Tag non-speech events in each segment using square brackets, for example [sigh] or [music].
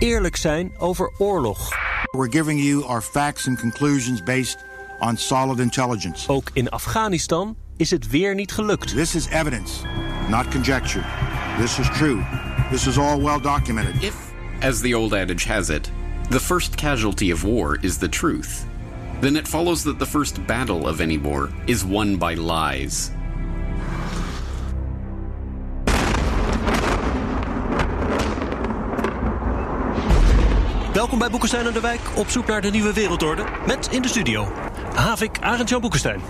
Eerlijk zijn over oorlog. We're giving you our facts and conclusions based on solid intelligence. Ook in Afghanistan is het weer niet gelukt. This is evidence, not conjecture. This is true. This is all well documented. If, as the old adage has it, the first casualty of war is the truth, then it follows that the first battle of any war is won by lies. Welkom bij Boekenstein en de Wijk op zoek naar de nieuwe wereldorde. Met in de studio Havik Arend-Jan Boekenstein.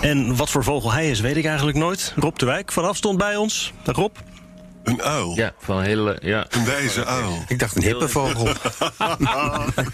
En wat voor vogel hij is, weet ik eigenlijk nooit. Rob de Wijk van afstand bij ons. Dag Rob. Een uil. Ja, van een hele. Ja. Een wijze uil. Ik dacht een hippe vogel. [laughs]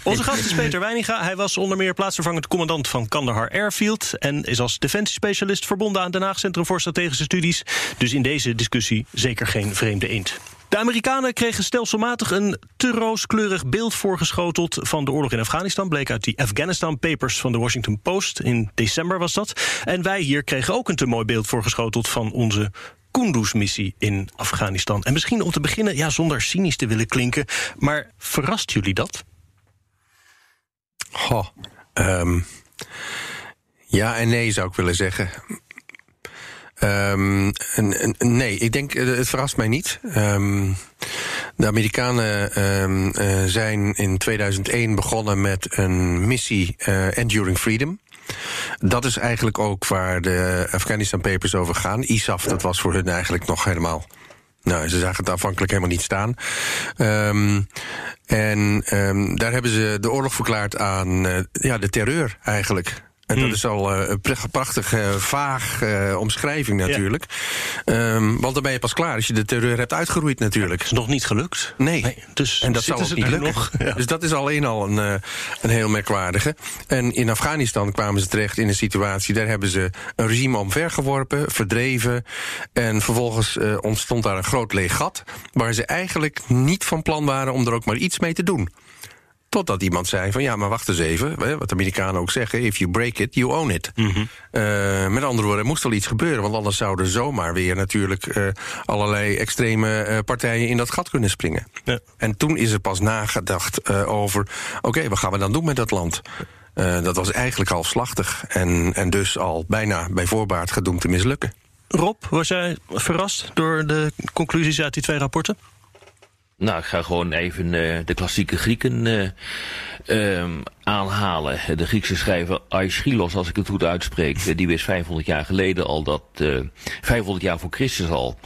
Onze gast is Peter Weininga. Hij was onder meer plaatsvervangend commandant van Kandahar Airfield... en is als defensiespecialist verbonden aan Den Haag Centrum voor Strategische Studies. Dus in deze discussie zeker geen vreemde eend. De Amerikanen kregen stelselmatig een te rooskleurig beeld voorgeschoteld van de oorlog in Afghanistan. Bleek uit die Afghanistan Papers van de Washington Post. In december was dat. En wij hier kregen ook een te mooi beeld voorgeschoteld van onze Kunduz-missie in Afghanistan. En misschien om te beginnen, ja, zonder cynisch te willen klinken, maar verrast jullie dat? Ehm, ja en nee zou ik willen zeggen. Ehm, nee, ik denk, eh, het verrast mij niet. Ehm, de Amerikanen ehm, eh, zijn in 2001 begonnen met een missie eh, Enduring Freedom. Dat is eigenlijk ook waar de Afghanistan Papers over gaan. ISAF, dat was voor hun eigenlijk nog helemaal nou, ze zagen het aanvankelijk helemaal niet staan. En daar hebben ze de oorlog verklaard aan ja, de terreur eigenlijk. En dat is al eh, een pra- prachtige, vaag eh, omschrijving natuurlijk. Ehm, want dan ben je pas klaar als je de terreur hebt uitgeroeid natuurlijk. is nog niet gelukt. Nee, dus en dat zal ook niet lukken. nog. Ja. Dus dat is alleen al een, eh, een heel merkwaardige. En in Afghanistan kwamen ze terecht in een situatie... daar hebben ze een regime omvergeworpen, verdreven... en vervolgens eh, ontstond daar een groot leeg gat... waar ze eigenlijk niet van plan waren om er ook maar iets mee te doen. Totdat iemand zei van ja, maar wacht eens even. Wat de Amerikanen ook zeggen, if you break it, you own it. Eh, met andere woorden, er moest wel iets gebeuren. Want anders zouden zomaar weer natuurlijk eh, allerlei extreme eh, partijen in dat gat kunnen springen. Ja. En toen is er pas nagedacht over, oké, wat gaan we dan doen met dat land? Dat was eigenlijk halfslachtig en, en dus al bijna bij voorbaat gedoemd te mislukken. Rob, was jij verrast door de conclusies uit die twee rapporten? Nou, ik ga gewoon even eh, de klassieke Grieken eh, ehm, aanhalen. De Griekse schrijver Aeschylos, als ik het goed uitspreek, eh, die wist 500 jaar geleden al dat, eh 500 jaar voor Christus al,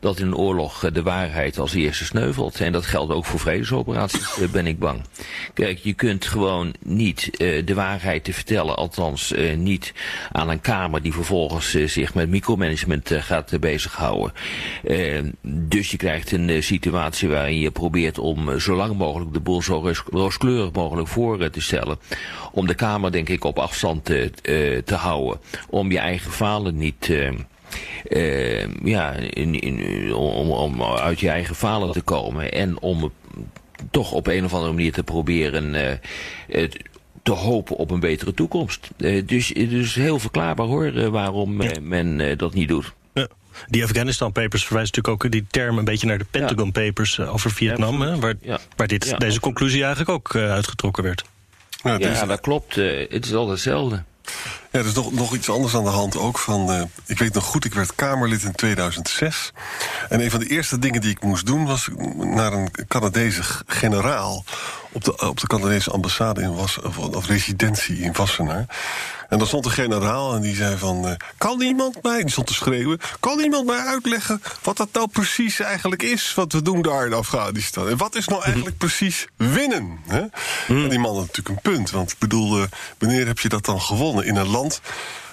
dat in een oorlog eh, de waarheid als eerste sneuvelt. En dat geldt ook voor vredesoperaties, eh, ben ik bang. Kijk, je kunt gewoon niet eh, de waarheid te vertellen, althans eh, niet aan een kamer die vervolgens eh, zich met micromanagement eh, gaat eh, bezighouden. Eh, dus je krijgt een eh, situatie waarin je probeert om eh, zo lang mogelijk de boel zo roos- rooskleurig mogelijk voor eh, te stellen. Om de kamer denk ik op afstand eh, eh, te houden. Om je eigen falen niet... ja, in, in, om, om uit je eigen falen te komen. En om toch op een of andere manier te proberen te hopen op een betere toekomst. Dus het is heel verklaarbaar hoor, waarom men dat niet doet. Die Afghanistan Papers verwijzen natuurlijk ook die term een beetje naar de Pentagon Papers eh, over Vietnam, hè, waar, Ja. waar dit, Ja, deze conclusie eigenlijk ook eh, uitgetrokken werd. Ja, is, Ja, dat klopt. eh, het is altijd hetzelfde. ja, er is nog, nog iets anders aan de hand ook. Van, eh, ik weet nog goed, ik werd Kamerlid in 2006. En een van de eerste dingen die ik moest doen... was naar een Canadese generaal... op de, op de Canadese ambassade in Was, of, of residentie in Wassenaar. En daar stond een generaal en die zei van... eh, kan iemand mij, die stond te schreeuwen... kan iemand mij uitleggen wat dat nou precies eigenlijk is... wat we doen daar in Afghanistan? En wat is nou eigenlijk precies winnen? Hè? En die man had natuurlijk een punt. Want ik bedoel, eh, wanneer heb je dat dan gewonnen in een land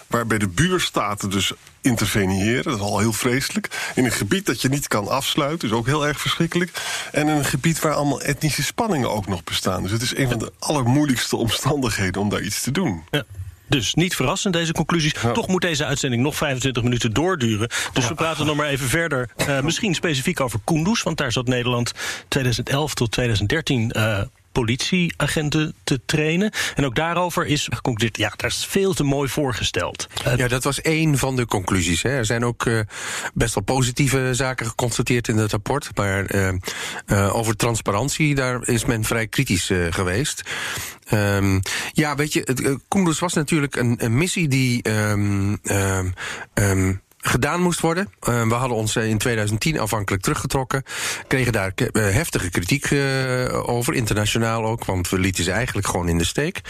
waarbij de buurstaten dus interveneren. Dat is al heel vreselijk. In een gebied dat je niet kan afsluiten, is ook heel erg verschrikkelijk. En in een gebied waar allemaal etnische spanningen ook nog bestaan. Dus het is een van de allermoeilijkste omstandigheden om daar iets te doen. Ja. Dus niet verrassend, deze conclusies. Toch moet deze uitzending nog 25 minuten doorduren. Dus we praten nog maar even verder. Uh, [laughs] misschien specifiek over Kunduz, want daar zat Nederland 2011 tot 2013 uh, politieagenten te trainen. En ook daarover is geconcludeerd, ja, daar is veel te mooi voorgesteld. Uh, ja, dat was één van de conclusies. Hè. Er zijn ook uh, best wel positieve zaken geconstateerd in het rapport. Maar uh, over transparantie, daar is men vrij kritisch geweest. Um, ja, weet je, het, was natuurlijk een, missie die um, gedaan moest worden. Uh, we hadden ons in 2010 afhankelijk teruggetrokken. Kregen daar uh, heftige kritiek uh, over, internationaal ook, want we lieten ze eigenlijk gewoon in de steek.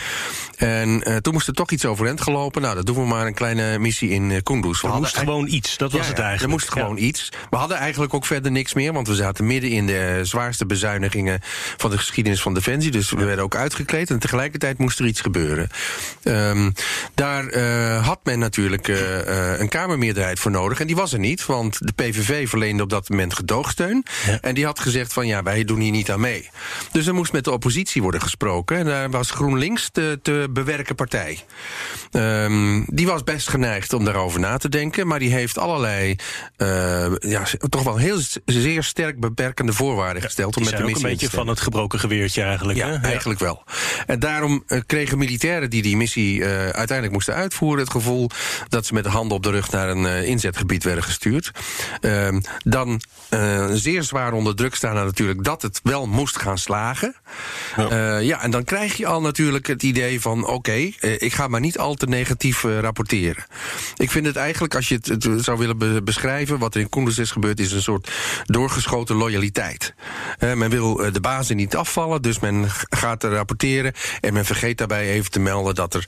En toen moest er toch iets overeind gelopen. Nou, dat doen we maar een kleine missie in Kunduz. Er moest gewoon iets, dat was ja, het eigenlijk. Er moest gewoon ja. iets. We hadden eigenlijk ook verder niks meer, want we zaten midden in de zwaarste bezuinigingen van de geschiedenis van Defensie. Dus we werden ook uitgekleed en tegelijkertijd moest er iets gebeuren. Um, daar had men natuurlijk een Kamermeerderheid voor nodig. En die was er niet, want de PVV verleende op dat moment gedoogsteun. Ja. En die had gezegd van ja, wij doen hier niet aan mee. Dus er moest met de oppositie worden gesproken. En daar was GroenLinks de te bewerken partij. Um, die was best geneigd om daarover na te denken. Maar die heeft allerlei uh, ja, toch wel heel zeer sterk beperkende voorwaarden ja, gesteld. Om met de missie een beetje van het gebroken geweertje eigenlijk. Ja, hè? eigenlijk wel. En daarom uh, kregen militairen die die missie uh, uiteindelijk moesten uitvoeren... het gevoel dat ze met de handen op de rug naar een uh, inzetgebied werden gestuurd. Uh, dan uh, zeer zwaar onder druk staan natuurlijk dat het wel moest gaan slagen. Ja, uh, ja en dan krijg je al natuurlijk het idee van... oké, okay, ik ga maar niet al te negatief rapporteren. Ik vind het eigenlijk, als je het, zou willen be beschrijven... wat er in Koenders is gebeurd, is een soort doorgeschoten loyaliteit. men wil de bazen niet afvallen, dus men gaat er rapporteren... en men vergeet daarbij even te melden dat er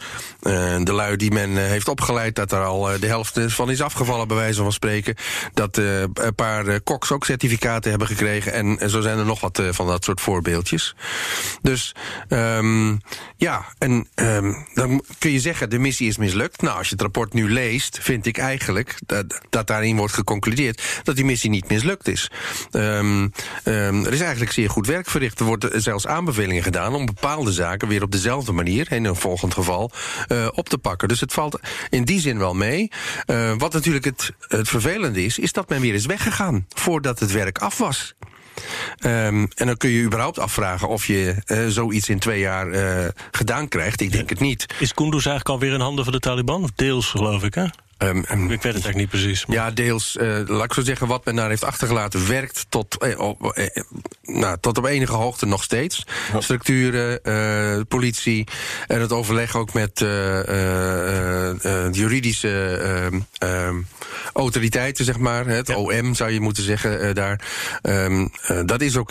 de lui die men heeft opgeleid... dat er al de helft van is afgevallen bij wijze van spreken. Dat een paar koks ook certificaten hebben gekregen. En, zo zijn er nog wat van dat soort voorbeeldjes. Dus um, ja, en um, dan kun je zeggen, de missie is mislukt. Nou, als je het rapport nu leest, vind ik eigenlijk dat, dat daarin wordt geconcludeerd dat die missie niet mislukt is. Um, er is eigenlijk zeer goed werk verricht. Er worden zelfs aanbevelingen gedaan om bepaalde zaken weer op dezelfde manier, in een volgend geval, op te pakken. Dus het valt in die zin wel mee. wat natuurlijk het, het vervelende is, is dat men weer is weggegaan voordat het werk af was. Um, en dan kun je überhaupt afvragen of je uh, zoiets in twee jaar uh, gedaan krijgt. Ik denk ja. het niet. Is Kunduz eigenlijk alweer in handen van de Taliban? Of deels, geloof ik, hè? Um, um, ik weet het eigenlijk niet precies. Maar. Ja, deels, uh, laat ik zo zeggen, wat men daar heeft achtergelaten werkt tot, eh, op, eh, nou, tot op enige hoogte nog steeds. Structuren, uh, politie en het overleg ook met juridische autoriteiten, zeg maar. Het ja. OM zou je moeten zeggen daar. Um, dat is ook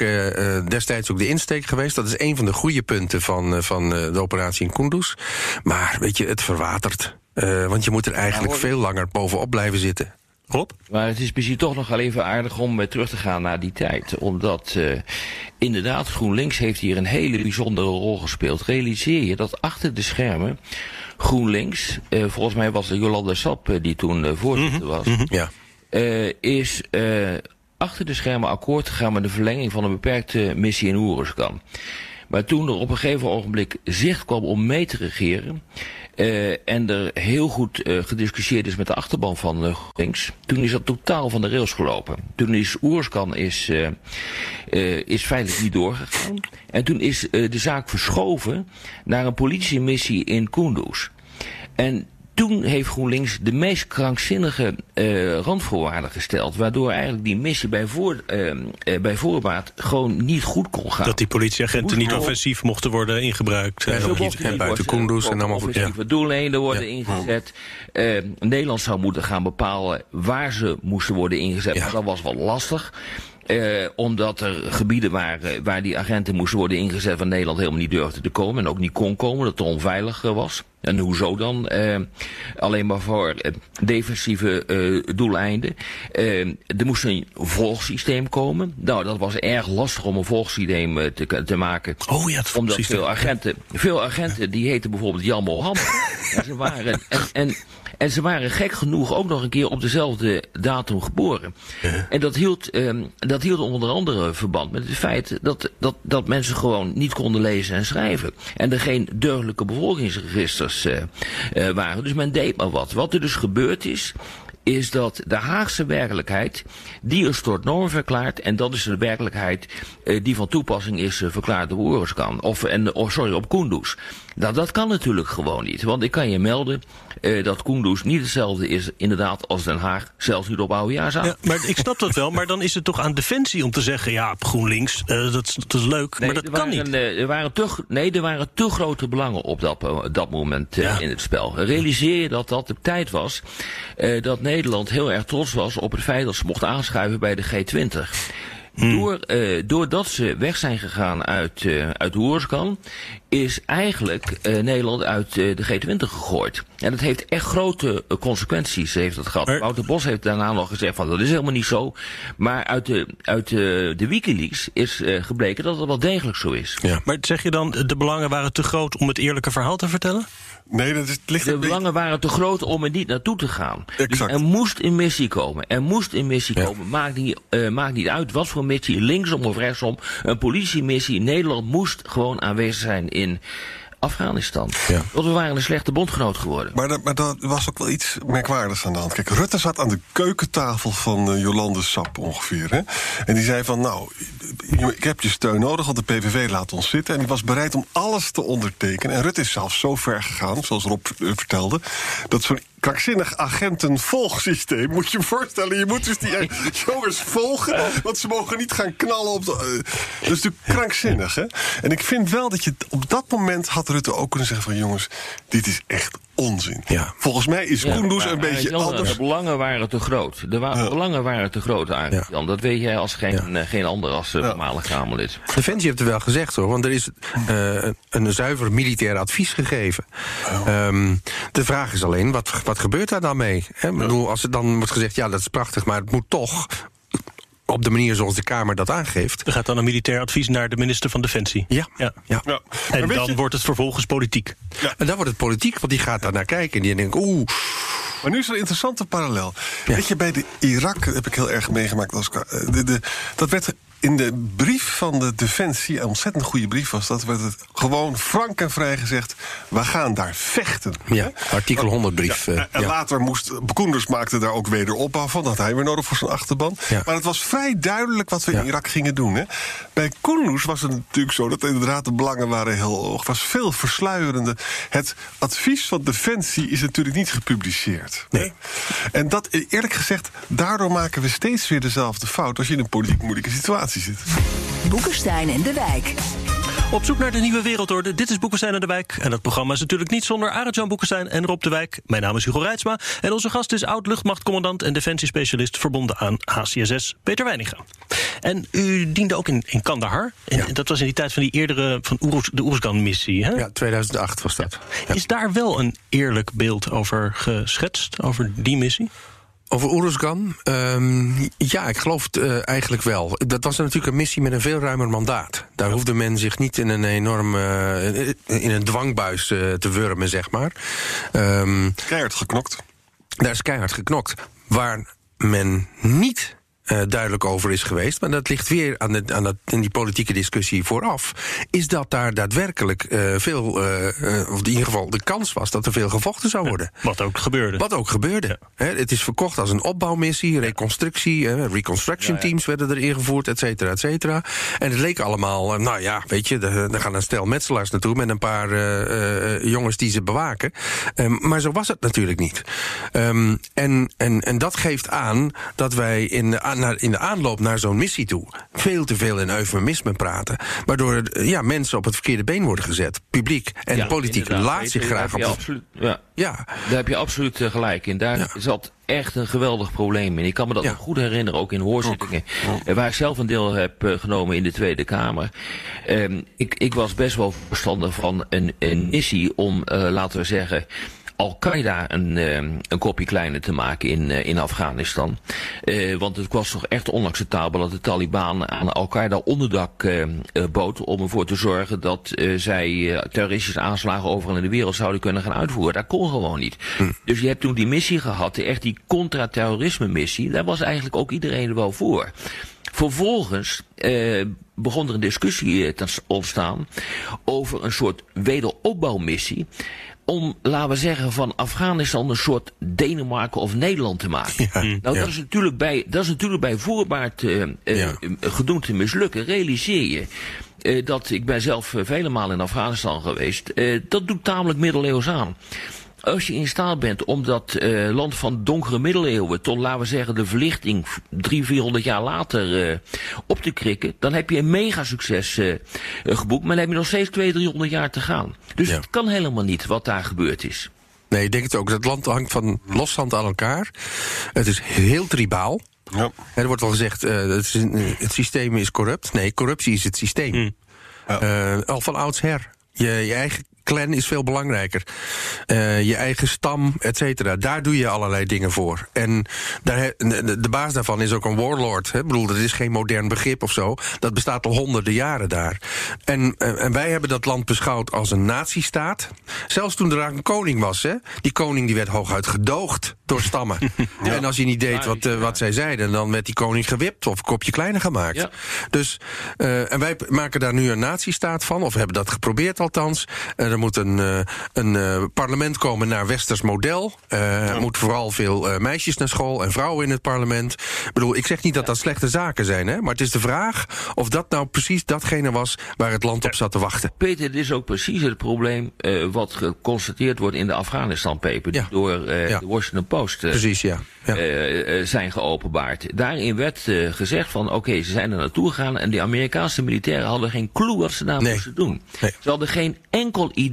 destijds ook de insteek geweest. Dat is een van de goede punten van, van de operatie in Kunduz. Maar weet je, het verwatert. Uh, want je moet er eigenlijk ja, veel langer bovenop blijven zitten. Rob? Maar het is misschien toch nog wel even aardig om terug te gaan naar die tijd. Omdat uh, inderdaad GroenLinks heeft hier een hele bijzondere rol gespeeld. Realiseer je dat achter de schermen GroenLinks, uh, volgens mij was het Jolanda Sap die toen voorzitter mm -hmm. was, mm -hmm. ja. is achter de schermen akkoord gegaan met de verlenging van een beperkte missie in Oeruzkan. Maar toen er op een gegeven ogenblik zicht kwam om mee te regeren... Uh, en er heel goed uh, gediscussieerd is met de achterban van uh, GroenLinks. Toen is dat totaal van de rails gelopen. Toen is Oerskan is, is feitelijk niet doorgegaan. En toen is de zaak verschoven naar een politiemissie in Kunduz. En toen heeft GroenLinks de meest krankzinnige uh, randvoorwaarden gesteld. Waardoor eigenlijk die missie bij, voor, uh, uh, bij voorbaat gewoon niet goed kon gaan. Dat die politieagenten niet offensief mochten worden ingebruikt. En, ook niet, en buiten Kunduz en allemaal offensieve ja. doeleinden worden ja. ingezet. Nederland zou moeten gaan bepalen waar ze moesten worden ingezet. Ja. Maar dat was wel lastig. Uh, omdat er gebieden waren waar die agenten moesten worden ingezet van Nederland helemaal niet durfden te komen. En ook niet kon komen, dat het onveilig uh, was. En hoezo dan? Uh, alleen maar voor defensieve uh, doeleinden. er moest een volgsysteem komen. Nou, dat was erg lastig om een volgsysteem te, te maken. Oh ja, het Omdat veel agenten, veel agenten die heten bijvoorbeeld Jan Mohammed. [laughs] en ze waren, en, en en ze waren gek genoeg ook nog een keer op dezelfde datum geboren. En dat hield, um, dat hield onder andere verband met het feit dat, dat, dat mensen gewoon niet konden lezen en schrijven. En er geen deugdelijke bevolkingsregisters uh, uh, waren. Dus men deed maar wat. Wat er dus gebeurd is, is dat de Haagse werkelijkheid, die is tot norm verklaard. En dat is de werkelijkheid uh, die van toepassing is uh, verklaard door Oeruzkan. Of, en, oh, sorry, op Kunduz. Nou, dat kan natuurlijk gewoon niet. Want ik kan je melden dat Kunduz niet hetzelfde is inderdaad als Den Haag. Zelfs niet op oudejaarsavond. Ja, maar ik snap dat wel. Maar dan is het toch aan Defensie om te zeggen... ja, GroenLinks, dat, dat, is leuk, nee, maar dat kan waren, niet. Er waren te, nee, er waren te grote belangen op dat, dat moment ja. in het spel. Realiseer je dat dat de tijd was... dat Nederland heel erg trots was op het feit dat ze mocht aanschuiven bij de G20. Hmm. Door, uh, doordat ze weg zijn gegaan uit, uh, uit Oerskan, is eigenlijk uh, Nederland uit de G20 gegooid. En dat heeft echt grote consequenties, heeft dat gehad. Maar... Wouter Bos heeft daarna nog gezegd van dat is helemaal niet zo. Maar uit de, uit de, de Wikileaks is gebleken dat het wel degelijk zo is. Ja. Maar zeg je dan, de belangen waren te groot om het eerlijke verhaal te vertellen? Nee, dat is, ligt de belangen waren te groot om er niet naartoe te gaan. Exact. Dus er moest een missie komen. Er moest een missie ja. komen. Maakt niet, uh, maakt niet uit wat voor missie, linksom of rechtsom. Een politiemissie. Nederland moest gewoon aanwezig zijn in Afghanistan. Ja. Want we waren een slechte bondgenoot geworden. Maar, dat, maar dat was ook wel iets merkwaardigs aan de hand. Kijk, Rutte zat aan de keukentafel van uh, Jolande Sap ongeveer. Hè? En die zei van, nou, ik heb je steun nodig, want de PVV laat ons zitten. En die was bereid om alles te ondertekenen. En Rutte is zelfs zo ver gegaan, zoals Rob uh, vertelde... dat zo'n krankzinnig agentenvolgsysteem. Moet je je voorstellen, je moet dus die jongens volgen... want ze mogen niet gaan knallen op de... Uh, dat is natuurlijk krankzinnig, hè? En ik vind wel dat je op dat moment had Rutte ook kunnen zeggen van... jongens, dit is echt onzin. Ja. Volgens mij is ja, Koenders een beetje Jan, anders. De belangen waren te groot. De wa ja. belangen waren te groot eigenlijk, Jan. Dat weet jij als geen, ja. geen ander als uh, voormalig Kamerlid. Defensie heeft het wel gezegd, hoor. Want er is uh, een zuiver militair advies gegeven. Oh. Um, de vraag is alleen, wat, wat gebeurt daar dan mee? Hè? Ik bedoel, als er dan wordt gezegd, ja, dat is prachtig... maar het moet toch op de manier zoals de Kamer dat aangeeft. Er gaat dan een militair advies naar de minister van Defensie. Ja. ja. ja. ja. En dan je... wordt het vervolgens politiek. Ja. En dan wordt het politiek, want die gaat daar naar kijken. En die denkt, oeh. Maar nu is er een interessante parallel. Ja. Weet je, bij de Irak heb ik heel erg meegemaakt. Als, de, de, dat werd in de brief van de Defensie, een ontzettend goede brief was dat, werd het gewoon frank en vrij gezegd: we gaan daar vechten. Ja, artikel 100 brief. Ja, en ja. later moest Koenders maakte daar ook wederopbouw van, dat hij weer nodig voor zijn achterban. Ja. Maar het was vrij duidelijk wat we in Irak gingen doen. Hè. Bij Koenders was het natuurlijk zo dat inderdaad de belangen waren heel hoog. was veel versluierende. Het advies van Defensie is natuurlijk niet gepubliceerd. Nee. En dat, eerlijk gezegd, daardoor maken we steeds weer dezelfde fout als je in een politiek moeilijke situatie zit. Boekenstein en de Wijk. Op zoek naar de nieuwe wereldorde. Dit is Boekenstein en de Wijk. En dat programma is natuurlijk niet zonder Arend-Jan Boekenstein en Rob de Wijk. Mijn naam is Hugo Reitsma. En onze gast is oud-luchtmachtcommandant en defensiespecialist... verbonden aan HCSS, Peter Weininga. En u diende ook in, in Kandahar. En Ja. Dat was in die tijd van die eerdere van Oeruz, de Oeruzgan-missie. Hè? Ja, 2008 was dat. Ja. Is daar wel een eerlijk beeld over geschetst, over die missie? Over Oeruzgan? Um, ja, ik geloof het uh, eigenlijk wel. Dat was natuurlijk een missie met een veel ruimer mandaat. Daar hoefde men zich niet in een enorm... Uh, in een dwangbuis uh, te wurmen, zeg maar. Um, keihard geknokt. Daar is keihard geknokt. Waar men niet... Uh, duidelijk over is geweest, maar dat ligt weer aan, de, aan dat, in die politieke discussie vooraf, is dat daar daadwerkelijk uh, veel, uh, of in ieder geval de kans was dat er veel gevochten zou worden. Ja, wat ook gebeurde. Wat ook gebeurde. Ja. He, het is verkocht als een opbouwmissie, reconstructie, reconstruction teams werden er ingevoerd, et cetera, et cetera. En het leek allemaal, nou ja, weet je, er gaan een stel metselaars naartoe met een paar jongens die ze bewaken. Um, maar zo was het natuurlijk niet. Um, en, en, en dat geeft aan dat wij in de naar, in de aanloop naar zo'n missie toe veel te veel in eufemisme praten. Waardoor eh, ja, mensen op het verkeerde been worden gezet. Publiek en Ja, politiek laat zich graag op. absoluut, ja, Ja, daar heb je absoluut eh, gelijk in. Daar Ja. zat echt een geweldig probleem in. Ik kan me dat nog goed herinneren, ook in hoorzittingen. eh, Waar ik zelf een deel heb genomen in de Tweede Kamer. Ehm, ik, ik was best wel voorstander van een, een missie om, laten we zeggen. Al-Qaeda een, eh, een kopje kleiner te maken in, eh, in Afghanistan. Eh, want het was toch echt onacceptabel dat de Taliban aan Al-Qaeda onderdak bood om ervoor te zorgen dat zij terroristische aanslagen overal in de wereld zouden kunnen gaan uitvoeren. Dat kon gewoon niet. Dus je hebt toen die missie gehad, echt die contra-terrorisme missie. Daar was eigenlijk ook iedereen er wel voor. Vervolgens eh, begon er een discussie te ontstaan over een soort wederopbouwmissie. Om, laten we zeggen, van Afghanistan een soort Denemarken of Nederland te maken. Ja, nou, ja. dat, is natuurlijk bij, dat is natuurlijk bij voorbaat eh eh, Ja. gedoemd te mislukken. Realiseer je eh, dat ik ben zelf vele malen in Afghanistan geweest. eh, dat doet tamelijk middeleeuws aan. Als je in staat bent om dat eh, land van donkere middeleeuwen tot, laten we zeggen, de verlichting drie, vierhonderd jaar later eh, op te krikken, dan heb je een mega succes eh, geboekt, maar dan heb je nog steeds 200, 300 jaar te gaan. Dus Ja. het kan helemaal niet wat daar gebeurd is. nee, ik denk het ook. Het land hangt van loshand aan elkaar. Het is heel tribaal. Ja. Er wordt wel gezegd, eh, het, is een- het systeem is corrupt. Nee, corruptie is het systeem. Ja. Eh, al van oudsher. Je, je eigen clan is veel belangrijker. Eh, je eigen stam, et cetera. Daar doe je allerlei dingen voor. En daar, he- de, de baas daarvan is ook een warlord. Hè? Ik bedoel, dat is geen modern begrip of zo. Dat bestaat al honderden jaren daar. En, eh, en wij hebben dat land beschouwd als een nazistaat. Zelfs toen er een koning was. Hè? Die koning die werd hooguit gedoogd door stammen. [laughs] En als je niet deed wat, eh, wat zij zeiden... dan werd die koning gewipt of een kopje kleiner gemaakt. Ja. Dus, eh, en wij maken daar nu een nazistaat van, of hebben dat geprobeerd althans. Er moet een, eh, een eh, parlement komen naar westers model. Eh, Er moeten vooral veel meisjes naar school en vrouwen in het parlement. Ik bedoel, ik zeg niet dat dat slechte zaken zijn, hè, maar het is de vraag of dat nou precies datgene was waar het land op zat te wachten. Peter, dit is ook precies het probleem wat geconstateerd wordt in de Afghanistan-paper... die Ja. door Ja. de Washington Post Precies, ja. ja. zijn geopenbaard. Daarin werd gezegd van oké, ze zijn er naartoe gegaan en de Amerikaanse militairen hadden geen clue wat ze daar Nee. moesten doen. Nee. Ze hadden geen enkel idee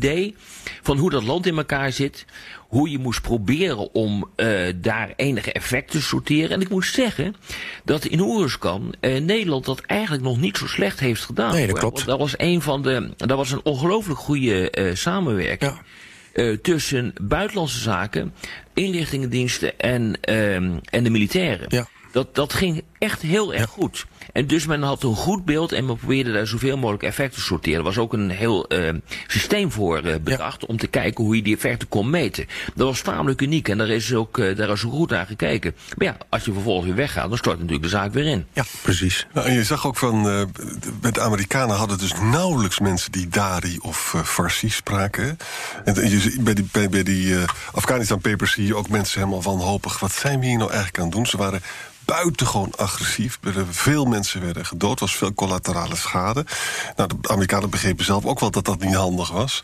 van hoe dat land in elkaar zit, hoe je moest proberen om eh, daar enige effect te sorteren. En ik moet zeggen dat in Oeruzkan eh, Nederland dat eigenlijk nog niet zo slecht heeft gedaan. Nee, dat klopt. Want dat was een van de, dat was een ongelooflijk goede eh, samenwerking. Ja. tussen buitenlandse zaken, inlichtingendiensten en, ehm, en de militairen. Ja. Dat, dat ging echt heel erg goed. En dus men had een goed beeld en men probeerde daar zoveel mogelijk effecten te sorteren. Er was ook een heel ehm, systeem voor eh, bedacht om te kijken hoe je die effecten kon meten. Dat was tamelijk uniek en daar is ook, eh, daar is ook goed naar gekeken. Maar ja, als je vervolgens weer weggaat, dan stort natuurlijk de zaak weer in. ja, precies. Nou, en je zag ook van, eh, met de Amerikanen hadden dus nauwelijks mensen die Dari of Farsi spraken. En je, bij die, bij, bij die eh, Afghanistan papers zie je ook mensen helemaal wanhopig. Wat zijn we hier nou eigenlijk aan het doen? Ze waren buitengewoon agressief. Er werden veel mensen werden gedood. Was veel collaterale schade. Nou, de Amerikanen begrepen zelf ook wel dat dat niet handig was.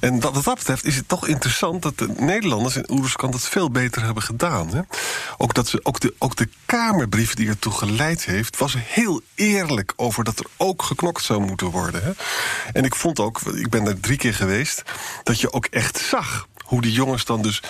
En wat dat betreft is het toch interessant dat de Nederlanders in Oeruzkan dat veel beter hebben gedaan. Hè? Ook, dat ze, ook, de, ook de Kamerbrief die ertoe geleid heeft, was heel eerlijk over dat er ook geknokt zou moeten worden. Hè? En ik vond ook, ik ben er drie keer geweest, dat je ook echt zag hoe die jongens dan dus.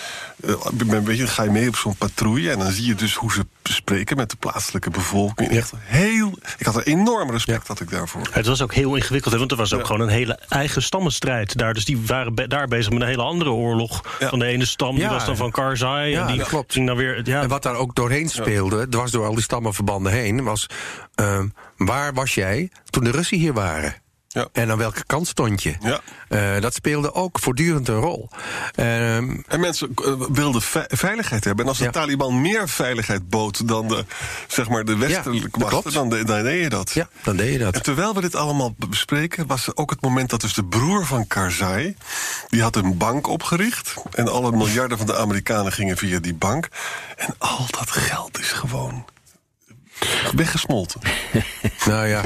eh, een beetje, dan ga je mee op zo'n patrouille. En dan zie je dus hoe ze spreken met de plaatselijke bevolking. Echt heel. Ik had er enorm respect had ik daarvoor. Het was ook heel ingewikkeld, hè, want er was ook Ja. gewoon een hele eigen stammenstrijd daar. Dus die waren be- daar bezig met een hele andere oorlog. Ja. Van de ene stam, die Ja. was dan van Karzai. Ja, en die klopt. ging dan weer... Ja, En wat daar ook doorheen speelde, dwars door al die stammenverbanden heen, was ehm, waar was jij toen de Russen hier waren? Ja. En aan welke kant stond je? Ja. Eh, dat speelde ook voortdurend een rol. Ehm, En mensen eh, wilden ve- veiligheid hebben. En als de Ja. Taliban meer veiligheid bood dan de, zeg maar de westelijke dat machten, dan, de- dan deed je dat. ja, dan deed je En dat. terwijl we dit allemaal bespreken, was er ook het moment dat dus de broer van Karzai, die had een bank opgericht. En alle miljarden van de Amerikanen gingen via die bank. En al dat geld is gewoon weggesmolten. [laughs] Nou ja,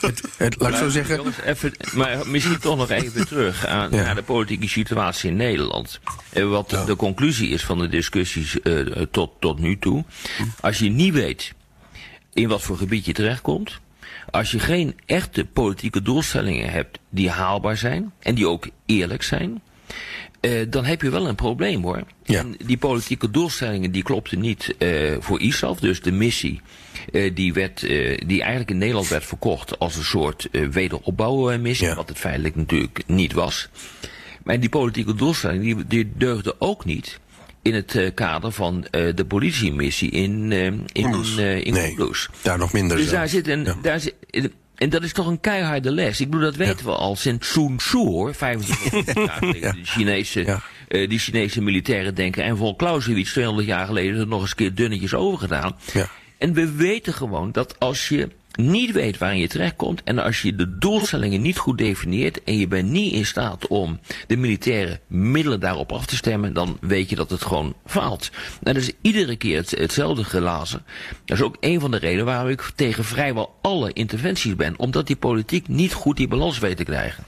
het, het, laat ik zo zeggen. Jongens, even, maar misschien toch nog even terug aan, Ja. naar de politieke situatie in Nederland. Wat de conclusie is van de discussies eh, tot, tot nu toe. Als je niet weet in wat voor gebied je terechtkomt. Als je geen echte politieke doelstellingen hebt die haalbaar zijn en die ook eerlijk zijn, uh, dan heb je wel een probleem hoor. Ja. En die politieke doelstellingen die klopten niet uh, voor ISAF. Dus de missie uh, die, werd, die eigenlijk in Nederland werd verkocht als een soort wederopbouwmissie. Ja. Wat het feitelijk natuurlijk niet was. Maar die politieke doelstellingen die, die deugden ook niet in het kader van de politiemissie in, in, in, in Nee, daar nog minder Dus zelfs. daar zit een. Ja. Daar zit, en dat is toch een keiharde les. Ik bedoel, dat weten we al sinds Sun Tzu hoor. 25 jaar geleden. [laughs] De Chinese, Ja. eh, die Chinese militairen denken. En voor Clausewitz 200 jaar geleden is er nog eens een keer dunnetjes over gedaan. Ja. En we weten gewoon dat als je niet weet waar je terechtkomt en als je de doelstellingen niet goed definieert en je bent niet in staat om de militaire middelen daarop af te stemmen, dan weet je dat het gewoon faalt. Dat is iedere keer het, hetzelfde gelazen. Dat is ook een van de redenen waarom ik tegen vrijwel alle interventies ben, omdat die politiek niet goed die balans weet te krijgen.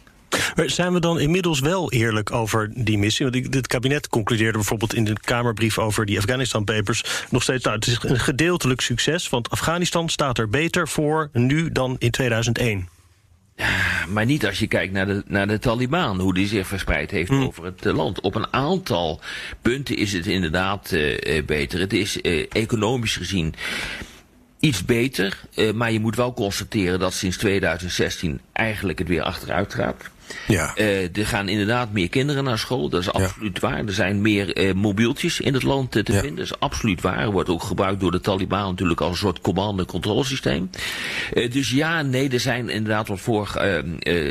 Maar zijn we dan inmiddels wel eerlijk over die missie? Want het kabinet concludeerde bijvoorbeeld in de Kamerbrief over die Afghanistan Papers nog steeds, nou, het is een gedeeltelijk succes, want Afghanistan staat er beter voor nu dan in 2001. Maar niet als je kijkt naar de, naar de Taliban, hoe die zich verspreid heeft over het eh, land. Op een aantal punten is het inderdaad eh, eh, beter. Het is eh, economisch gezien iets beter, eh, maar je moet wel constateren dat sinds 2016 eigenlijk het weer achteruit gaat. Ja. Eh, er gaan inderdaad meer kinderen naar school, dat is absoluut waar. Er zijn meer eh, mobieltjes in het land eh, te Ja. vinden, dat is absoluut waar. Wordt ook gebruikt door de Taliban natuurlijk als een soort command- en controlesysteem. Dus ja, nee, er zijn inderdaad wat, voor,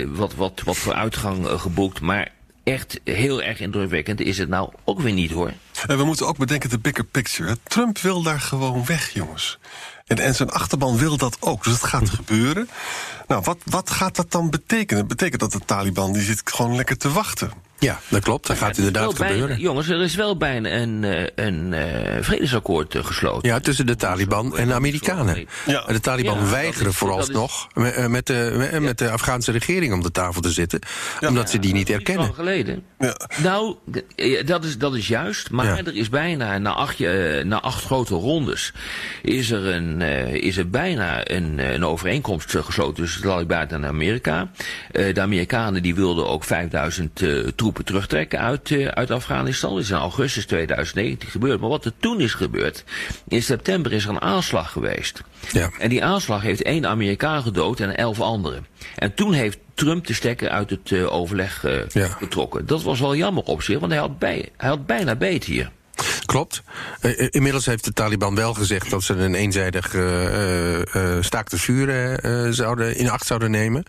wat, wat, wat vooruitgang geboekt, maar echt heel erg indrukwekkend is het nou ook weer niet hoor. En we moeten ook bedenken de bigger picture. Trump wil daar gewoon weg, jongens. En, en zijn achterban wil dat ook. Dus het gaat gebeuren. Nou, wat, wat gaat dat dan betekenen? Betekent dat de Taliban die zit gewoon lekker te wachten. Ja, dat klopt. Dat gaat inderdaad gebeuren. jongens, er is wel bijna een, eh, een eh, vredesakkoord eh, gesloten. Ja, tussen de Taliban en de Amerikanen. Ja. En De Taliban Ja, weigeren is- vooralsnog met, eh, met, de, met- de Afghaanse regering om de tafel te zitten. Omdat ze die niet Niet erkennen. lang geleden. Ja. Nou, dat is, dat is juist. Maar Ja. er is bijna, na acht, na acht grote rondes, is er, een, eh, is er bijna een, een overeenkomst gesloten tussen de Taliban en Amerika. Eh, de Amerikanen die wilden ook 5000 eh, troepen terugtrekken uit, eh, uit Afghanistan. Dat is in augustus 2019 gebeurd. Maar wat er toen is gebeurd, in september is er een aanslag geweest. Ja. En die aanslag heeft één Amerikaan gedood en elf anderen. En toen heeft Trump de stekker uit het eh, overleg eh, Ja. getrokken. Dat was wel jammer op zich, want hij had, bij, hij had bijna beet hier. Klopt. Eh, eh, inmiddels heeft de Taliban wel gezegd dat ze een eenzijdig eh, eh, staakt het vuren zouden, in acht zouden nemen.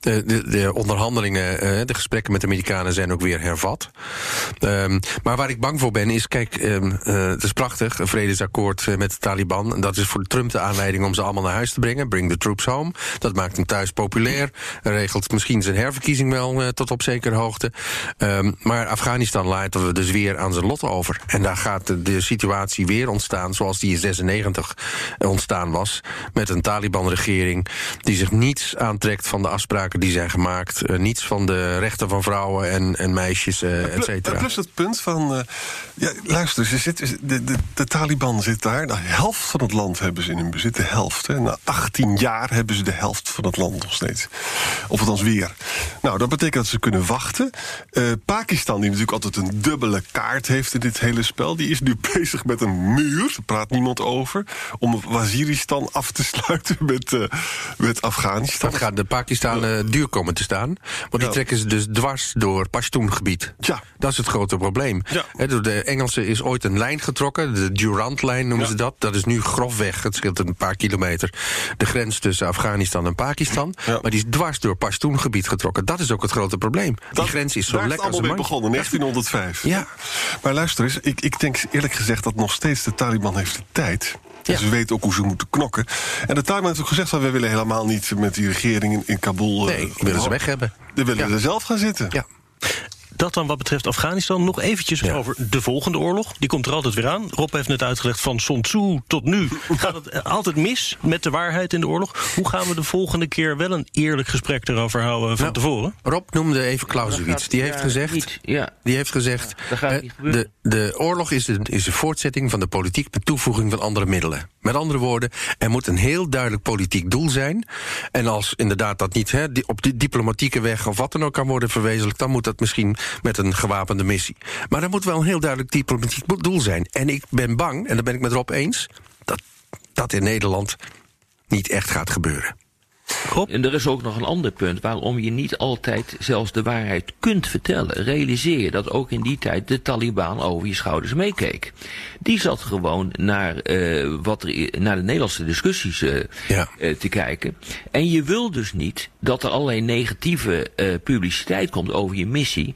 De, de, de onderhandelingen, de gesprekken met de Amerikanen zijn ook weer hervat. Ehm, maar waar ik bang voor ben is, kijk, ehm, eh, het is prachtig, een vredesakkoord met de Taliban. Dat is voor Trump de aanleiding om ze allemaal naar huis te brengen. Bring the troops home. Dat maakt hem thuis populair. Regelt misschien zijn herverkiezing wel tot op zekere hoogte. Ehm, maar Afghanistan laten we dus weer aan zijn lot over. Daar gaat de, situatie weer ontstaan zoals die in 96 ontstaan was. Met een Taliban-regering die zich niets aantrekt van de afspraken die zijn gemaakt. eh, niets van de rechten van vrouwen en, en meisjes, eh et Plus, cetera. plus het punt van. eh, ja, luister, ze zit, de, de, de Taliban zit daar. De helft van het land hebben ze in hun bezit. De helft. Hè. Na 18 jaar hebben ze de helft van het land nog steeds. Of althans weer. Nou, dat betekent dat ze kunnen wachten. Pakistan, die natuurlijk altijd een dubbele kaart heeft in dit hele die is nu [laughs] bezig met een muur. Daar praat niemand over. Om Waziristan af te [laughs] sluiten met, eh, met Afghanistan. Dat gaat de Pakistanen duur komen te staan. Want die Ja. trekken ze dus dwars door Pashtoen-gebied. Ja. Dat is het grote probleem. Ja. Door de Engelsen is ooit een lijn getrokken. De Durant-lijn noemen Ja. ze dat. Dat is nu grofweg, het scheelt een paar kilometer... de grens tussen Afghanistan en Pakistan. Maar die is dwars door Pashtoen-gebied getrokken. Dat is ook het grote probleem. Die grens is zo lekker als een allemaal mee begonnen, 1905. Ja. Maar luister eens, ik, ik denk eerlijk gezegd dat nog steeds de Taliban heeft de tijd. Ja. ze weten ook hoe ze moeten knokken. En de Taliban heeft ook gezegd... van, wij willen helemaal niet met die regering in, in Kabul... eh, Nee, willen ze weg hebben. We willen Ja. er zelf gaan zitten. Ja. Dat dan wat betreft Afghanistan. Nog eventjes Ja. over de volgende oorlog. Die komt er altijd weer aan. Rob heeft net uitgelegd van Sun Tzu tot nu. Gaat het eh, altijd mis met de waarheid in de oorlog? Hoe gaan we de volgende keer wel een eerlijk gesprek erover houden van Nou, tevoren? Rob noemde even Clausewitz. Die heeft Ja, gezegd. ja. Die heeft gezegd. eh, de, de oorlog is een, is een voortzetting van de politiek met toevoeging van andere middelen. Met andere woorden, er moet een heel duidelijk politiek doel zijn. En als inderdaad dat niet hè, op die diplomatieke weg of wat dan ook kan worden verwezenlijkt, dan moet dat misschien met een gewapende missie. Maar er moet wel een heel duidelijk diplomatiek doel zijn. En ik ben bang, en daar ben ik met Rob eens, dat dat in Nederland niet echt gaat gebeuren. Rob? En er is ook nog een ander punt waarom je niet altijd zelfs de waarheid kunt vertellen. Realiseer je dat ook in die tijd de Taliban over je schouders meekeek. Die zat gewoon naar, eh, wat er, naar de Nederlandse discussies eh, Ja. eh, te kijken. En je wil dus niet dat er allerlei negatieve publiciteit komt over je missie.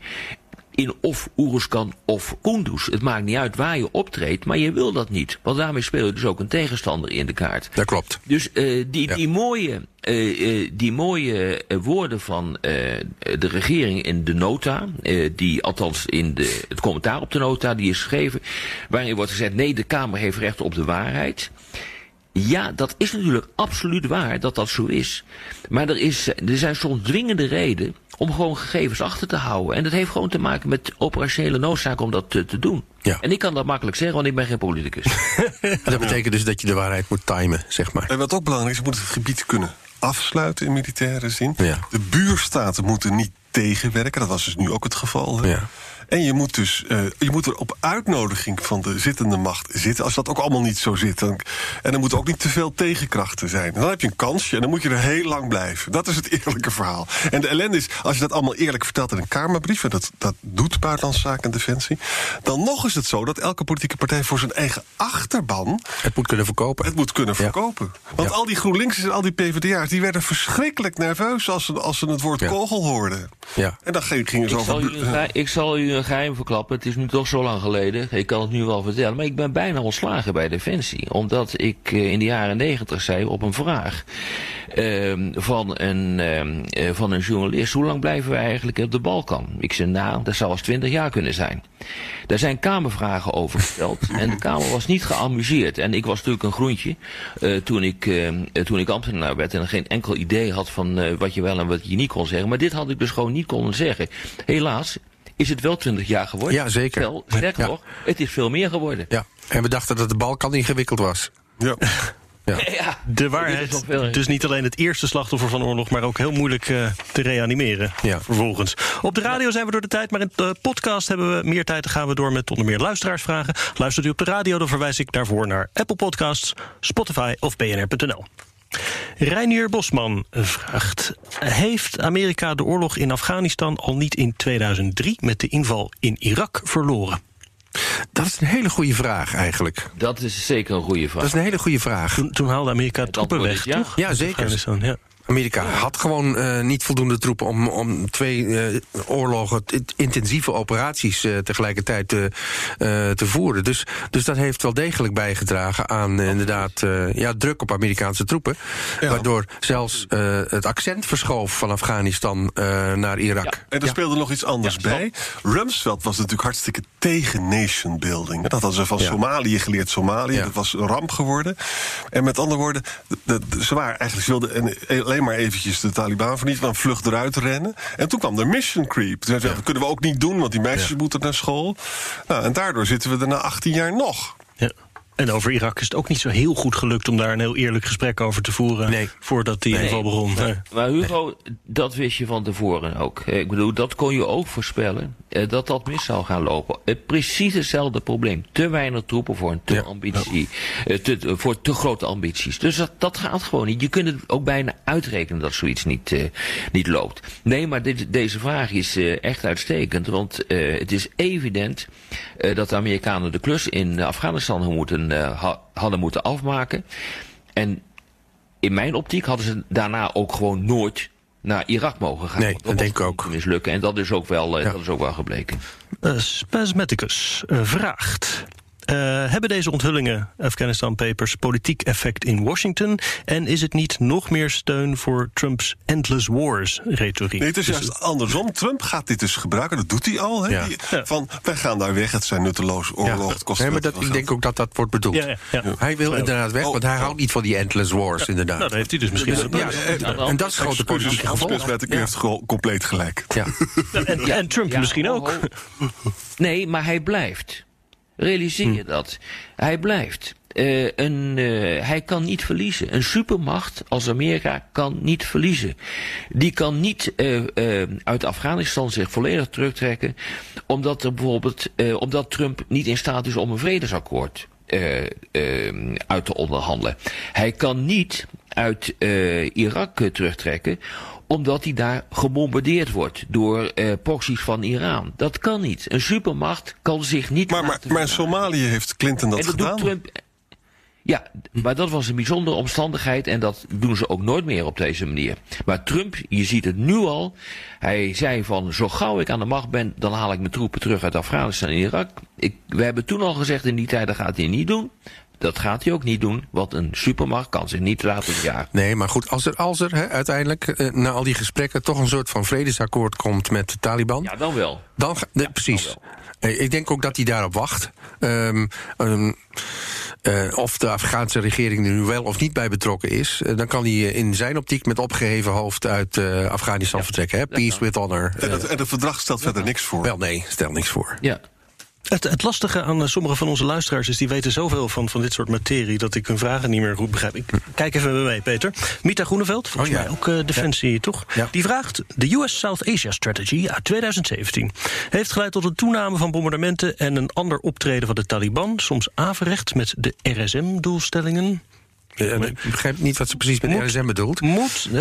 In of Oeruzkan of Kunduz. Het maakt niet uit waar je optreedt, maar je wil dat niet. Want daarmee speel je dus ook een tegenstander in de kaart. Dat klopt. Dus eh, die, Ja. die mooie, eh, eh, die mooie woorden van de regering in de nota, die althans in de, het commentaar op de nota, die is geschreven, waarin wordt gezegd: nee, de Kamer heeft recht op de waarheid. Ja, dat is natuurlijk absoluut waar dat dat zo is. Maar er, is, er zijn soms dwingende redenen om gewoon gegevens achter te houden. En dat heeft gewoon te maken met operationele noodzaak om dat te, te doen. Ja. En ik kan dat makkelijk zeggen, want ik ben geen politicus. [laughs] Dat betekent dus dat je de waarheid moet timen, zeg maar. En wat ook belangrijk is, je moet het gebied kunnen afsluiten in militaire zin. Ja. De buurstaten moeten niet tegenwerken. Dat was dus nu ook het geval. Hè? Ja. En je moet dus eh, je moet er op uitnodiging van de zittende macht zitten. Als dat ook allemaal niet zo zit. Dan, en er moeten ook niet te veel tegenkrachten zijn. En dan heb je een kansje en dan moet je er heel lang blijven. Dat is het eerlijke verhaal. En de ellende is, als je dat allemaal eerlijk vertelt in een Kamerbrief... en dat, dat doet Buitenlandse Zaken en Defensie... dan nog is het zo dat elke politieke partij voor zijn eigen achterban... Het moet kunnen verkopen. het moet kunnen Ja. verkopen. Want Ja. al die GroenLinksers en al die PvdA's... die werden verschrikkelijk nerveus als ze, als ze het woord Ja. kogel hoorden. Ja. En dan ging- gingen ze Ik over... zal, u ik zal u een geheim verklappen. Het is nu toch zo lang geleden. Ik kan het nu wel vertellen. Maar ik ben bijna ontslagen bij Defensie. Omdat ik eh, in de jaren negentig zei op een vraag ehm, van, een, ehm, eh, van een journalist. Hoe lang blijven we eigenlijk op de Balkan? Ik zei nou, dat zou als twintig jaar kunnen zijn. Daar zijn kamervragen over gesteld. [laughs] en de Kamer was niet geamuseerd. En ik was natuurlijk een groentje. eh, toen, ik, eh, eh, toen ik ambtenaar werd. En geen enkel idee had van wat je wel en wat je niet kon zeggen. Maar dit had ik dus gewoon niet kunnen zeggen. Helaas is het wel 20 jaar geworden. Ja, zeker. Wel, sterker Ja. nog, het is veel meer geworden. Ja. En we dachten dat de Balkan ingewikkeld was. Ja. Ja, [laughs] De waarheid, dus niet alleen het eerste slachtoffer van oorlog... maar ook heel moeilijk eh, te reanimeren Ja. vervolgens. Op de radio zijn we door de tijd, maar in de podcast hebben we meer tijd... dan gaan we door met onder meer luisteraarsvragen. Luistert u op de radio, dan verwijs ik daarvoor naar Apple Podcasts... Spotify of bnr.nl. Reinier Bosman vraagt... Heeft Amerika de oorlog in Afghanistan al niet in 2003... met de inval in Irak verloren? Dat is een hele goede vraag eigenlijk. Dat is zeker een goede vraag. Dat is een hele goede vraag. Toen, toen haalde Amerika troepen weg, ja. toch? Ja, zeker. Ja. Amerika had gewoon eh, niet voldoende troepen om, om twee eh, oorlogen, intensieve operaties eh, tegelijkertijd te, te voeren. Dus, dus dat heeft wel degelijk bijgedragen aan inderdaad ja, druk op Amerikaanse troepen. Ja. Waardoor zelfs het accent verschoof van Afghanistan naar Irak. En er speelde nog iets anders bij. Rumsfeld was natuurlijk hartstikke tegen nation building. Dat hadden ze van. Somalië geleerd. Somalië, dat was een ramp geworden. En met andere woorden, de, de- ze waren eigenlijk, ze wilden en- alleen maar eventjes de Taliban vernietigen, dan vlucht eruit rennen. En toen kwam de mission creep. Toen zeiden ze, Dat kunnen we ook niet doen, want die meisjes moeten naar school. Nou, en daardoor zitten we er na 18 jaar nog. En over Irak is het ook niet zo heel goed gelukt om daar een heel eerlijk gesprek over te voeren. Nee. Voordat die inval begon. Nee. Maar Hugo, dat wist je van tevoren ook. Ik bedoel, dat kon je ook voorspellen. eh, Dat dat mis zou gaan lopen. Eh, Precies hetzelfde probleem. Te weinig troepen voor een te Ja. ambitie. eh, Te, voor te grote ambities. Dus dat, dat gaat gewoon niet. Je kunt het ook bijna uitrekenen dat zoiets niet, eh, niet loopt. Nee, maar dit, deze vraag is eh, echt uitstekend. Want eh, het is evident eh, dat de Amerikanen de klus in Afghanistan moeten, eh, ha- hadden moeten afmaken. En in mijn optiek hadden ze daarna ook gewoon nooit naar Irak mogen gaan. Nee, dat denk ik ook. Mislukken. En dat is ook wel, eh, Ja. dat is ook wel gebleken. Eh, vraagt. Uh, hebben deze onthullingen, Afghanistan Papers, politiek effect in Washington? En is het niet nog meer steun voor Trumps endless wars retoriek? Nee, het is juist andersom. Trump gaat dit dus gebruiken, dat doet hij al. Hè? Ja. Die- Van, wij gaan daar weg, het zijn nutteloos oorlog, het kost nee, maar dat, ik geld. denk ook dat dat wordt bedoeld. Ja, ja, ja. Hij wil Ja. inderdaad weg, Oh, want hij oh. houdt niet van die endless wars, inderdaad. Nou, dat heeft hij dus misschien ja, en, en dat is grote politieke gevolg. U heeft gewoon compleet gelijk. Ja. En, en Trump Ja, misschien ook. Nee, maar hij blijft. Realiseer je dat? Hij blijft. Eh, een, eh, hij kan niet verliezen. Een supermacht als Amerika kan niet verliezen. Die kan niet eh, uit Afghanistan zich volledig terugtrekken, omdat er bijvoorbeeld, omdat Trump niet in staat is om een vredesakkoord uit te onderhandelen. Hij kan niet uit Irak terugtrekken, omdat hij daar gebombardeerd wordt door eh proxies van Iran. Dat kan niet. Een supermacht kan zich niet Maar, maar, laten maar. Somalië heeft Clinton dat En dat gedaan. doet Trump. Ja, maar dat was een bijzondere omstandigheid en dat doen ze ook nooit meer op deze manier. Maar Trump, je ziet het nu al, hij zei van zo gauw ik aan de macht ben, dan haal ik mijn troepen terug uit Afghanistan en Irak. Ik, we hebben toen al gezegd in die tijd, dat gaat hij niet doen. Dat gaat hij ook niet doen, want een supermacht kan zich niet laten jagen. Nee, maar goed, als er, als er hè, uiteindelijk eh, na al die gesprekken toch een soort van vredesakkoord komt met de Taliban, Ja, dan wel. dan ga- precies. Eh, Ik denk ook dat hij daarop wacht. Ehm, ehm, eh, of de Afghaanse regering er nu wel of niet bij betrokken is, dan kan hij in zijn optiek met opgeheven hoofd uit Afghanistan vertrekken. Hè? Peace with honor. En het, en het verdrag stelt verder niks voor. wel, nee, stel niks voor. Ja. Het, het lastige aan eh, sommige van onze luisteraars is... die weten zoveel van, van dit soort materie... dat ik hun vragen niet meer goed begrijp. Ik, kijk even met mij, Peter. Mita Groeneveld, volgens Oh, ja. mij ook eh, Defensie, toch? Ja. Die vraagt... De US South Asia Strategy uit 2017... heeft geleid tot een toename van bombardementen... en een ander optreden van de Taliban... soms averechts met de RSM-doelstellingen... Ik begrijp niet wat ze precies met Moet- RSM bedoelt. Moet eh,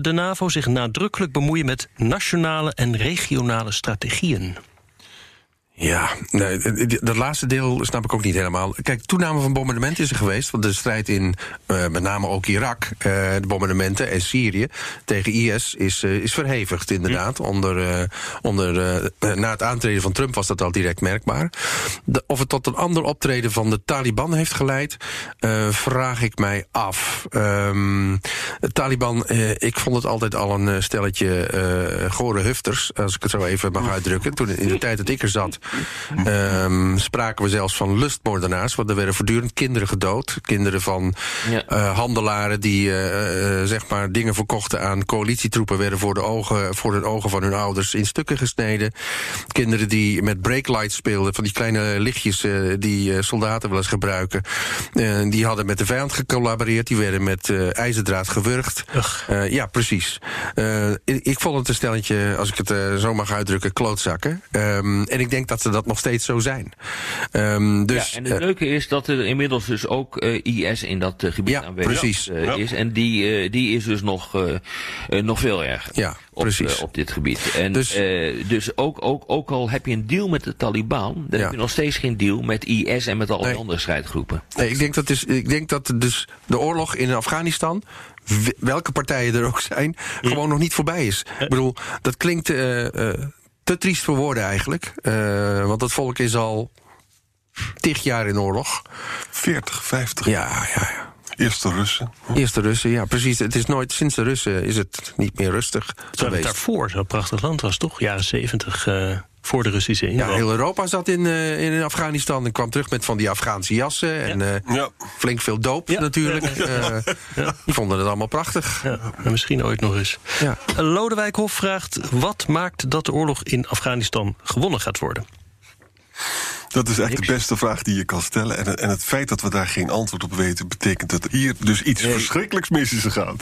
de NAVO zich nadrukkelijk bemoeien met nationale en regionale strategieën? Ja, nee, dat laatste deel snap ik ook niet helemaal. Kijk, toename van bombardementen is er geweest. Want de strijd in eh, met name ook Irak, eh, de bombardementen en Syrië tegen IS is, eh, is verhevigd, inderdaad. Onder, eh, onder, eh, na het aantreden van Trump was dat al direct merkbaar. De- of het tot een ander optreden van de Taliban heeft geleid, vraag ik mij af. Ehm, de Taliban, eh, ik vond het altijd al een stelletje gore hufters, als ik het zo even mag uitdrukken. Toen in de tijd dat ik er zat, ehm, spraken we zelfs van lustmoordenaars. Want er werden voortdurend kinderen gedood. Kinderen van Ja. eh, handelaren die eh, eh, zeg maar dingen verkochten aan coalitietroepen... werden voor de, ogen, voor de ogen van hun ouders in stukken gesneden. Kinderen die met breaklights speelden, van die kleine lichtjes... die soldaten wel eens gebruiken. Die hadden met de vijand gecollaboreerd. Die werden met ijzerdraad gewurgd. Ja, precies. Ik, vond het een stelletje, als ik het zo mag uitdrukken, klootzakken. Ehm, en ik denk dat ze dat nog steeds zo zijn. Ehm, dus, ja, en het eh, leuke is dat er inmiddels dus ook eh, IS in dat eh, gebied Ja, aanwezig precies. eh, Ja. is. En die, eh, die is dus nog, nog veel erger. Ja, op, precies. op dit gebied. En Dus- dus, dus ook, ook, ook al heb je een deal met de Taliban, dan Ja. heb je nog steeds geen deal met IS en met al die Nee. andere strijdgroepen. Nee, ik denk dat, is, ik denk dat dus de oorlog in Afghanistan, welke partijen er ook zijn, gewoon nog niet voorbij is. Ik bedoel, dat klinkt eh, eh, te triest voor woorden eigenlijk. Eh, want dat volk is al tig jaar in oorlog. 40, 50. Ja, ja, ja. Eerst de Russen. Eerst de Russen, ja, precies. Het is nooit, sinds de Russen is het niet meer rustig Terwijl het daarvoor zo'n prachtig land was, toch? Jaren zeventig, eh, voor de Russische Ja, heel Europa zat in, eh, in Afghanistan en kwam terug met van die Afghaanse jassen. En eh, Ja. flink veel doop Ja. natuurlijk. Eh, Die vonden het allemaal prachtig. Ja, en misschien ooit nog eens. Ja. Lodewijk Hof vraagt... wat maakt dat de oorlog in Afghanistan gewonnen gaat worden? Dat is eigenlijk de beste vraag die je kan stellen. En, en het feit dat we daar geen antwoord op weten, betekent dat hier dus iets verschrikkelijks mis is gegaan.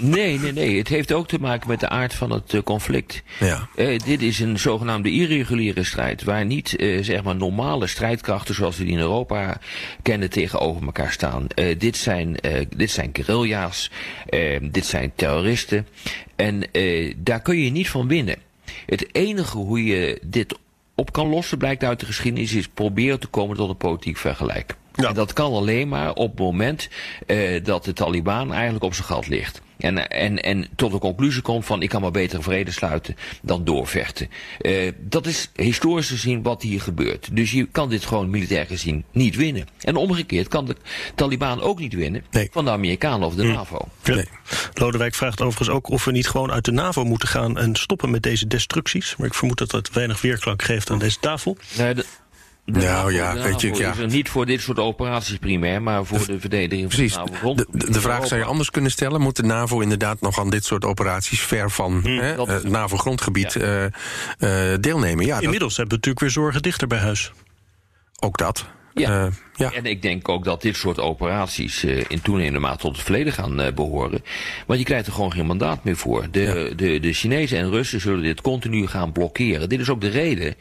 Nee, nee, nee. Het heeft ook te maken met de aard van het eh, conflict. Ja. Eh, dit is een zogenaamde irreguliere strijd, waar niet eh, zeg maar normale strijdkrachten zoals we die in Europa kennen tegenover elkaar staan. Dit, zijn, dit zijn guerrilla's, dit zijn terroristen. En daar kun je niet van winnen. Het enige hoe je dit op kan lossen, blijkt uit de geschiedenis, is proberen te komen tot een politiek vergelijk. Ja. En dat kan alleen maar op het moment dat de Taliban eigenlijk op zijn gat ligt. En, en, en tot de conclusie komt van ik kan maar beter vrede sluiten dan doorvechten. Uh, dat is historisch gezien wat hier gebeurt. Dus je kan dit gewoon militair gezien niet winnen. En omgekeerd kan de Taliban ook niet winnen nee. van de Amerikanen of de hm. NAVO. Ja. Nee. Lodewijk vraagt overigens ook of we niet gewoon uit de NAVO moeten gaan en stoppen met deze destructies. Maar ik vermoed dat dat weinig weerklank geeft aan deze tafel. Nee, de, nou ja, weet je, ja. Is niet voor dit soort operaties primair, maar voor de verdediging Precies. van de NAVO. De, de, de vraag zou je anders kunnen stellen. Moet de NAVO inderdaad nog aan dit soort operaties ver van hm, hè, uh, NAVO-grondgebied ja. uh, uh, deelnemen? Ja, Inmiddels dat... hebben we natuurlijk weer zorgen dichter bij huis. Ook dat. Ja. Uh, ja. En ik denk ook dat dit soort operaties uh, in toenemende mate tot het verleden gaan uh, behoren. Want je krijgt er gewoon geen mandaat meer voor. De, ja. de, de Chinezen en Russen zullen dit continu gaan blokkeren. Dit is ook de reden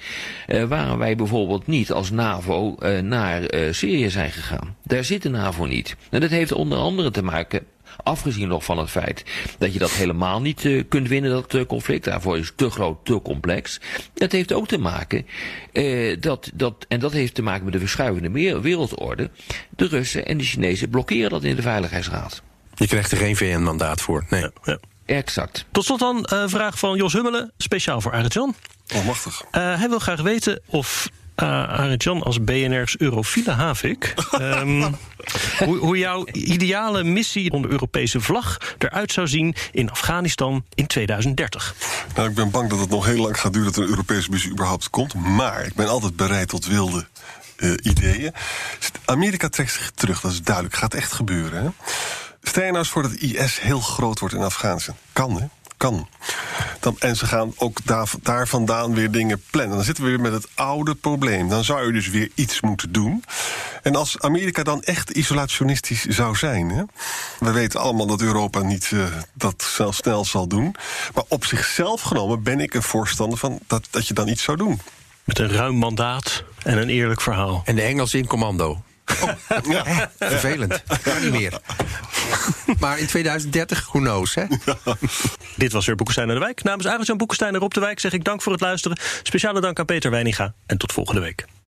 waarom wij bijvoorbeeld niet als NAVO naar Syrië zijn gegaan. Daar zit de NAVO niet. En dat heeft onder andere te maken Afgezien nog van het feit dat je dat helemaal niet uh, kunt winnen, dat uh, conflict. Daarvoor is te groot, te complex. Dat heeft ook te maken, uh, dat, dat, en dat heeft te maken met de verschuivende wereldorde. De Russen en de Chinezen blokkeren dat in de Veiligheidsraad. Je krijgt er geen VN-mandaat voor. Nee. Ja, ja. Exact. Tot slot dan een vraag van Jos Hummelen, speciaal voor Arjan. Oh, machtig. hij wil graag weten of uh, als BNR's eurofiele havik. um, [laughs] hoe, hoe, jouw ideale missie onder Europese vlag eruit zou zien in Afghanistan in 2030. Nou, ik ben bang dat het nog heel lang gaat duren dat een Europese missie überhaupt komt. Maar ik ben altijd bereid tot wilde uh, ideeën. Amerika trekt zich terug, dat is duidelijk. Gaat echt gebeuren. Hè? Stel je nou eens voor dat IS heel groot wordt in Afghanistan. Kan, hè? Kan. Dan, en ze gaan ook daar, daar vandaan weer dingen plannen. Dan zitten we weer met het oude probleem. Dan zou je dus weer iets moeten doen. En als Amerika dan echt isolationistisch zou zijn... Hè, we weten allemaal dat Europa niet uh, dat snel, snel zal doen... maar op zichzelf genomen ben ik een voorstander van dat, dat je dan iets zou doen. Met een ruim mandaat en een eerlijk verhaal. En de Engelsen in commando. Oh, ja. Vervelend. Kan niet meer. maar in 2030, who knows, hè? [laughs] Dit was weer Boekenstein naar de Wijk. Namens Arjan Boekenstein en Rob de Wijk zeg ik dank voor het luisteren. Speciale dank aan Peter Weininga en tot volgende week.